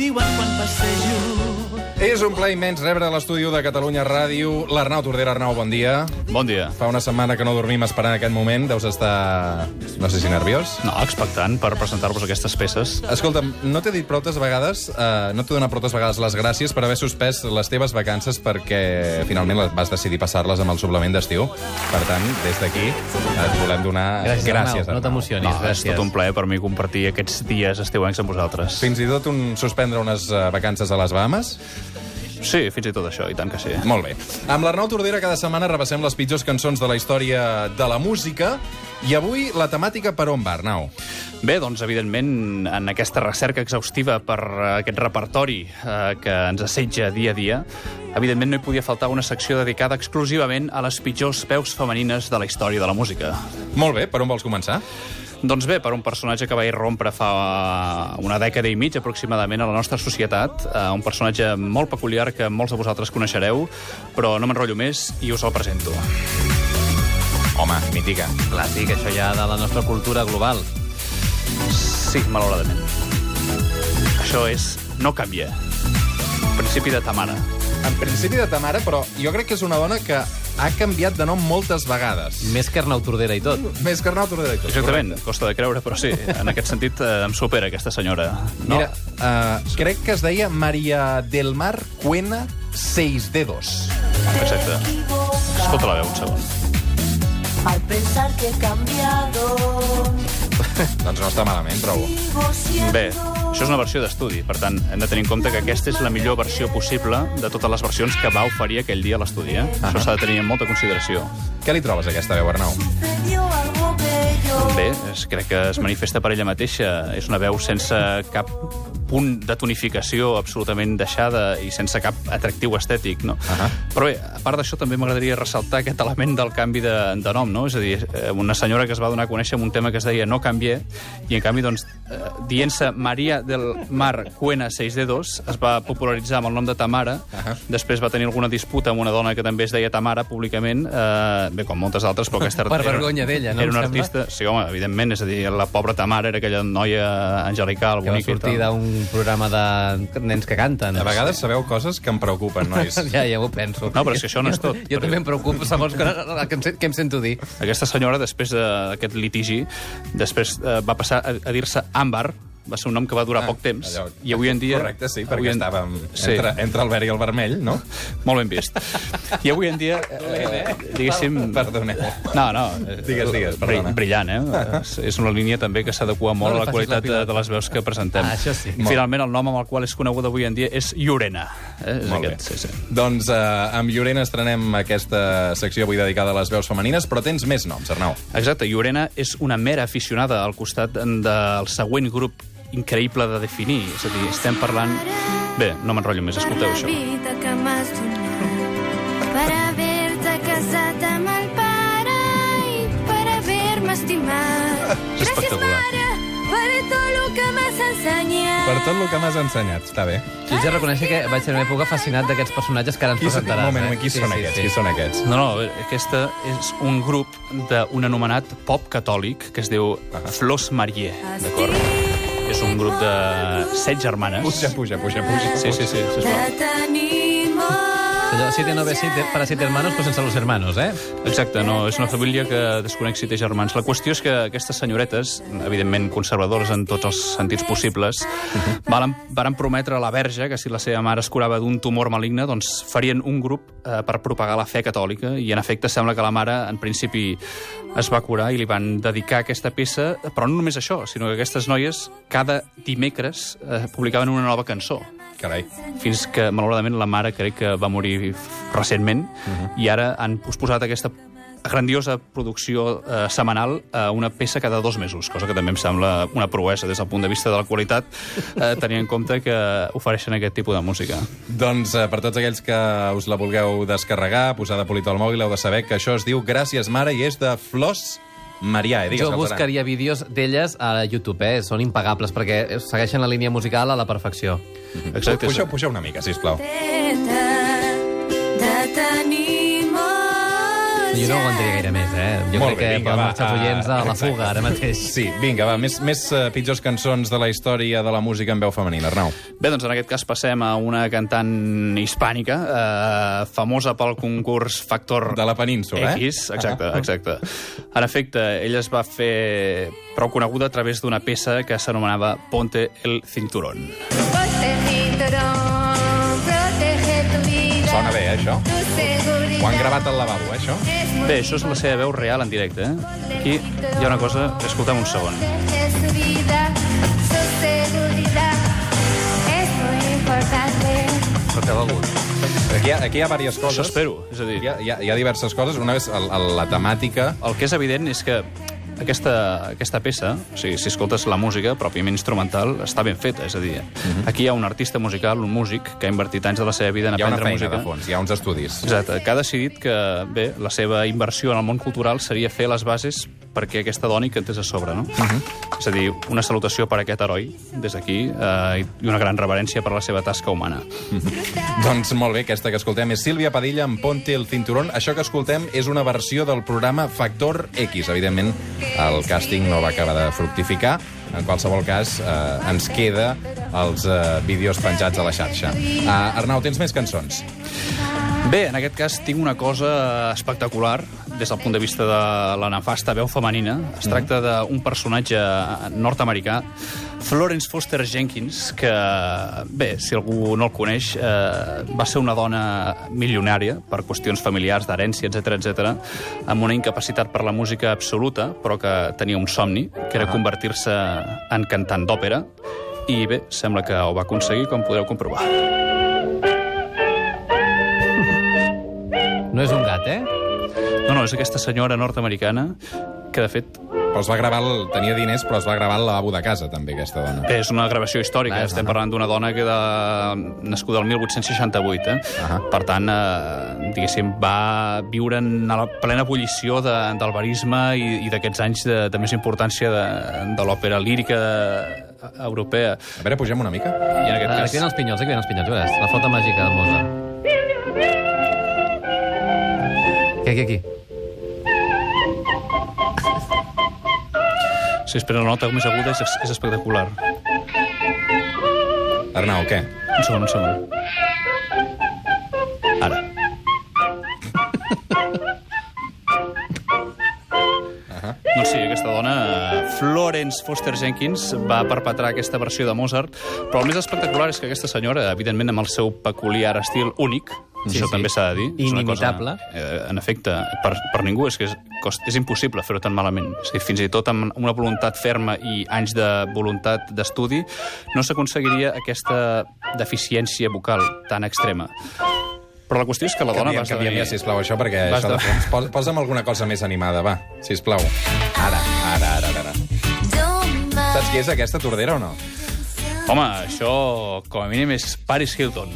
Diuen quan passejo. És un plaer immens rebre a l'estudi de Catalunya Ràdio l'Arnau Tordera. Arnau, bon dia. Bon dia. Fa una setmana que no dormim esperant aquest moment. Deus estar, no sé si nerviós. No, expectant per presentar-vos aquestes peces. Escolta'm, no t'he dit prou vegades, eh, no t'he donat prou vegades les gràcies per haver suspès les teves vacances perquè finalment les vas decidir passar-les amb el suplement d'estiu. Per tant, des d'aquí et volem donar Gràcies, gràcies Arnau. No t'emocionis, No, és gràcies. tot un plaer per mi compartir aquests dies estiuencs amb vosaltres. Fins i tot un suspendre unes eh, vacances a les Bahamas? Sí, fins i tot això, i tant que sí. Molt bé. Amb l'Arnau Tordera cada setmana repassem les pitjors cançons de la història de la música i avui la temàtica per on va, Arnau? Bé, doncs, evidentment, en aquesta recerca exhaustiva per eh, aquest repertori eh, que ens assetja dia a dia, evidentment no hi podia faltar una secció dedicada exclusivament a les pitjors veus femenines de la història de la música. Molt bé, per on vols començar? Doncs bé, per un personatge que va irrompre fa una dècada i mig aproximadament a la nostra societat, eh, un personatge molt peculiar que molts de vosaltres coneixereu, però no m'enrotllo més i us el presento. Home, mítica. Clàssic, això ja de la nostra cultura global. Sí, malauradament. Això és No canvia. Principi de Tamara. En principi de ta mare, però jo crec que és una dona que ha canviat de nom moltes vegades. Més que Arnau Tordera i tot. Més que Arnau Tordera i tot. Exactament, correcte. costa de creure, però sí, en aquest sentit eh, em supera aquesta senyora. No? Mira, uh, crec que es deia Maria del Mar Cuena Seis Dedos. Exacte. Escolta la veu un segon. Al pensar que he cambiado, doncs no està malament, trobo. Bé, això és una versió d'estudi, per tant, hem de tenir en compte que aquesta és la millor versió possible de totes les versions que va oferir aquell dia a l'estudi. Eh? Això s'ha de tenir en molta consideració. Què li trobes a aquesta veu, Arnau? Bé, crec que es manifesta per ella mateixa. És una veu sense cap punt de tonificació absolutament deixada i sense cap atractiu estètic, no? Ahà. Però bé, a part d'això, també m'agradaria ressaltar aquest element del canvi de, de nom, no? És a dir, eh, una senyora que es va donar a conèixer amb un tema que es deia No canvié, i en canvi, doncs, eh, dient-se Maria del Mar Cuena 6 dedos, es va popularitzar amb el nom de Tamara, Ahà. després va tenir alguna disputa amb una dona que també es deia Tamara públicament, eh, bé, com moltes altres, però aquesta... Per era- vergonya d'ella, no, Era una artista... Sí, home, evidentment, és a dir, la pobra Tamara era aquella noia angelical, Que va bonica i sortir tal. D'un programa de nens que canten. A vegades sabeu coses que em preocupen, nois. Ja, ja ho penso. No, però és que això no és tot. Jo també em preocupo, segons que, que, em, que em sento dir. Aquesta senyora, després d'aquest litigi, després eh, va passar a, a dir-se Àmbar, va ser un nom que va durar Ah, poc temps, allò- i avui en dia... Correcte, sí, perquè en- estàvem Sí. entre, entre el verd i el vermell, no? Molt ben vist. I avui en dia, eh, diguéssim... Perdoneu. No, no. eh, Digues, digues, perdona. Brillant, eh? És- És una línia també que s'adequa molt No a la qualitat la de, de les veus que presentem. Ah, això sí. I finalment el nom amb el qual és coneguda avui en dia és Llorena. Eh? És Molt aquest, bé. sí, sí. Doncs eh, amb Llorena estrenem aquesta secció avui dedicada a les veus femenines, però tens més noms, Arnau. Exacte, Llorena és una mera aficionada al costat del següent grup increïble de definir. És a dir, estem parlant... Bé, no m'enrotllo més, escolteu això. vida que m'has donat per haver-te casat amb el pare i per haver-me estimat. És espectacular. mare, per tot el que m'has ensenyat. Per tot el que m'has ensenyat, està bé. Jo haig de reconèixer que vaig ser una època fascinat d'aquests personatges que ara ens Qui, són- presentaràs. un moment, eh? qui Sí, són sí, aquests? sí. Qui són aquests? No, no, aquesta és un grup d'un anomenat pop catòlic que es diu Flors Marier, d'acord? És un grup de set germanes. Puja, puja, puja, puja. Sí, sí, sí, sisplau. Allò, siete, nove, siete, para siete hermanos, pues sense los hermanos, eh? Exacte, no, és una família que desconec si té germans. La qüestió és que aquestes senyoretes, evidentment conservadores en tots els sentits possibles, varen, varen prometre a la verge que si la seva mare es curava d'un tumor maligne, doncs farien un grup eh, per propagar la fe catòlica i en efecte sembla que la mare en principi es va curar i li van dedicar aquesta peça, però no només això, sinó que aquestes noies cada dimecres eh, publicaven una nova cançó Carai. fins que, malauradament, la mare crec que va morir recentment, i ara han posposat aquesta grandiosa producció eh, setmanal a una peça cada dos mesos, cosa que també em sembla una proesa des del punt de vista de la qualitat, eh, tenint en compte que ofereixen aquest tipus de música. Doncs eh, per tots aquells que us la vulgueu descarregar, posar de polito al mòbil, heu de saber que això es diu Gràcies Mare i és de Flors Marià, eh? Digues, Jo buscaria vídeos d'elles a YouTube, eh? Són impagables, perquè segueixen la línia musical a la perfecció. Exacte. Puja, puja una mica, sisplau. de tenir molts Jo no aguantaria gaire més, eh? Jo Molt crec bé, que vinga, poden va, marxar els ah, oients a la exacte. fuga ara mateix. Sí, vinga, va, més, més uh, pitjors cançons de la història de la música en veu femenina. Arnau. Bé, doncs en aquest cas passem a una cantant hispànica, eh, famosa pel concurs Factor De la península, eh? X, exacte, exacte. En efecte, ella es va fer prou coneguda a través d'una peça que s'anomenava Ponte el Cinturón. Ponte eh, això? Ho han gravat al lavabo, eh, això? Bé, això és la seva veu real en directe. Eh? Aquí hi ha una cosa... Escoltem un segon. Protege su vida, su seguridad. Es muy importante. Però què ha begut? Aquí hi ha, aquí hi ha diverses Això coses. espero. És a dir, Hi ha, hi ha, hi ha diverses coses. Una és el, el, la temàtica... el que és evident és que aquesta, aquesta peça, o sigui, si escoltes la música pròpiament instrumental, està ben feta. És a dir, aquí hi ha un artista musical, un músic, que ha invertit anys de la seva vida en Hi ha una aprendre feina música. de fons, hi ha uns estudis. Exacte, que ha decidit que, bé, la seva inversió en el món cultural seria fer les bases perquè aquesta dona hi cantés a sobre, no? És a dir, una salutació per a aquest heroi, des d'aquí, eh, i una gran reverència per la seva tasca humana. Doncs molt bé, aquesta que escoltem és Sílvia Padilla amb Ponte el Cinturón. Això que escoltem és una versió del programa Factor X. Evidentment, el càsting no va acabar de fructificar. En qualsevol cas, eh, ens queda els eh, vídeos penjats a la xarxa. Uh, Arnau, tens més cançons? Bé, en aquest cas tinc una cosa espectacular des del punt de vista de la nefasta veu femenina. Es tracta d'un personatge nord-americà, Florence Foster Jenkins, que, bé, si algú no el coneix, eh, va ser una dona milionària per qüestions familiars, d'herència, etc etc, amb una incapacitat per la música absoluta, però que tenia un somni, que era convertir-se en cantant d'òpera, i bé, sembla que ho va aconseguir, com podreu comprovar. No és un gat, eh? No, no, és aquesta senyora nord-americana que, de fet, Però es va gravar, el, tenia diners, però es va gravar al lavabo de casa, també, aquesta dona. bé, és una gravació històrica. Clar, Estem no? parlant d'una dona que de... nascuda el 1868. Eh? Ahà. Per tant, eh, diguéssim, va viure en la plena ebullició de, del barisme i, i d'aquests anys de, de més importància de, de l'òpera lírica europea. A veure, pugem una mica. I en aquest Aquí cas... venen els pinyols, aquí venen els pinyols, veuràs. La flauta màgica de Mozart. Aquí, aquí, aquí. Si espera la nota més aguda és, és espectacular. Arnau, què? Un segon, un segon. Ara. Doncs sí, aquesta dona, Florence Foster Jenkins, va perpetrar aquesta versió de Mozart, però el més espectacular és que aquesta senyora, evidentment amb el seu peculiar estil únic, Sí, això sí. també s'ha de dir. és una cosa, Inimitable. eh, en efecte, per, per ningú és que és, cost, és impossible fer-ho tan malament. És dir, fins i tot amb una voluntat ferma i anys de voluntat d'estudi no s'aconseguiria aquesta deficiència vocal tan extrema. Però la qüestió és que la dona va Canviem, canviem ja, sisplau, això, perquè Va això de esdevenir- fons... Pos, posa'm alguna cosa més animada, va, sisplau. Ara, ara, ara, ara. Saps qui és aquesta tordera o no? Home, això com a mínim és Paris Hilton.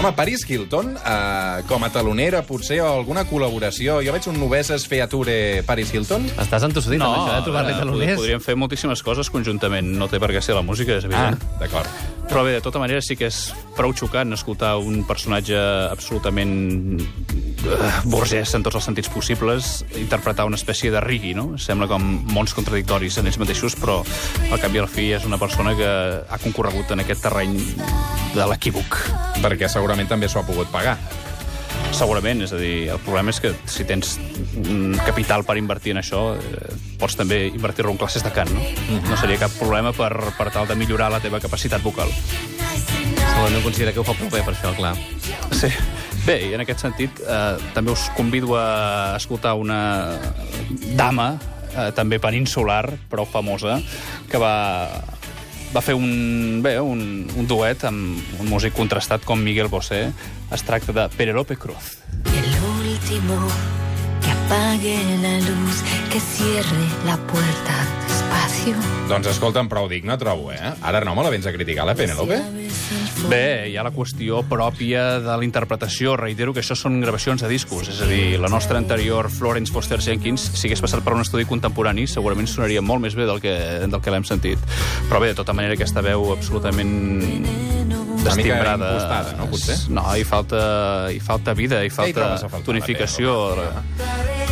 Home, Paris Hilton, eh, com a talonera, potser, o alguna col·laboració. Jo veig un Noveses Feature Paris Hilton. Estàs entossudit amb això de trobar-li eh, taloners? podríem fer moltíssimes coses conjuntament. No té per què ser la música, és Ah, evident. d'acord. Però bé, de tota manera sí que és prou xocant escoltar un personatge absolutament eh, burgès en tots els sentits possibles interpretar una espècie de rigui, no? Sembla com mons contradictoris en ells mateixos, però al cap i al fi és una persona que ha concorregut en aquest terreny de l'equívoc. Perquè segurament també s'ho ha pogut pagar. Segurament, és a dir, el problema és que si tens un capital per invertir en això, eh, pots també invertir-lo en classes de cant, no? No seria cap problema per, per tal de millorar la teva capacitat vocal. Segurament considera que ho fa prou bé per això, clar. Sí. Bé, i en aquest sentit, eh, també us convido a escoltar una dama, eh, també peninsular, prou famosa, que va, va fer un, bé, un, un duet amb un músic contrastat com Miguel Bosé. Es tracta de Penelope Cruz. El último que apague la luz, que cierre la puerta despacio. Doncs escolta'm, prou digne, trobo, eh? Ara no me la vens a criticar, la Penelope? Bé, hi ha la qüestió pròpia de la interpretació. Reitero que això són gravacions de discos. És a dir, la nostra anterior Florence Foster Jenkins, si hagués passat per un estudi contemporani, segurament sonaria molt més bé del que, del que l'hem sentit. Però bé, de tota manera, aquesta veu absolutament Una mica destimbrada. impostada, no, potser? No, hi falta, hi falta vida, hi falta faltar, tonificació.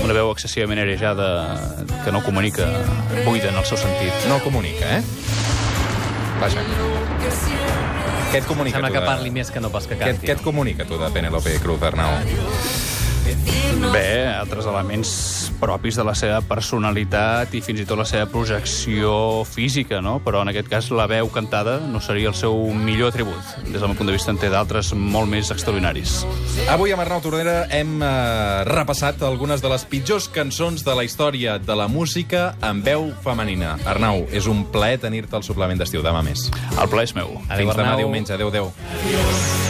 Una veu excessivament arejada que no comunica, buida en el seu sentit. No comunica, eh? Vaja. Què et comunica, Sembla tu que parli més que no pas que Què, canti. què et comunica, tu, de Penelope Cruz, Arnau? Bé, altres elements propis de la seva personalitat i fins i tot la seva projecció física, no? Però en aquest cas la veu cantada no seria el seu millor atribut. Des del meu punt de vista en té d'altres molt més extraordinaris. Avui amb Arnau Tordera hem eh, repassat algunes de les pitjors cançons de la història de la música en veu femenina. Arnau, és un plaer tenir-te al suplement d'estiu. Demà més. El plaer és meu. Adéu, Fins demà Arnau. diumenge. Adéu, adéu.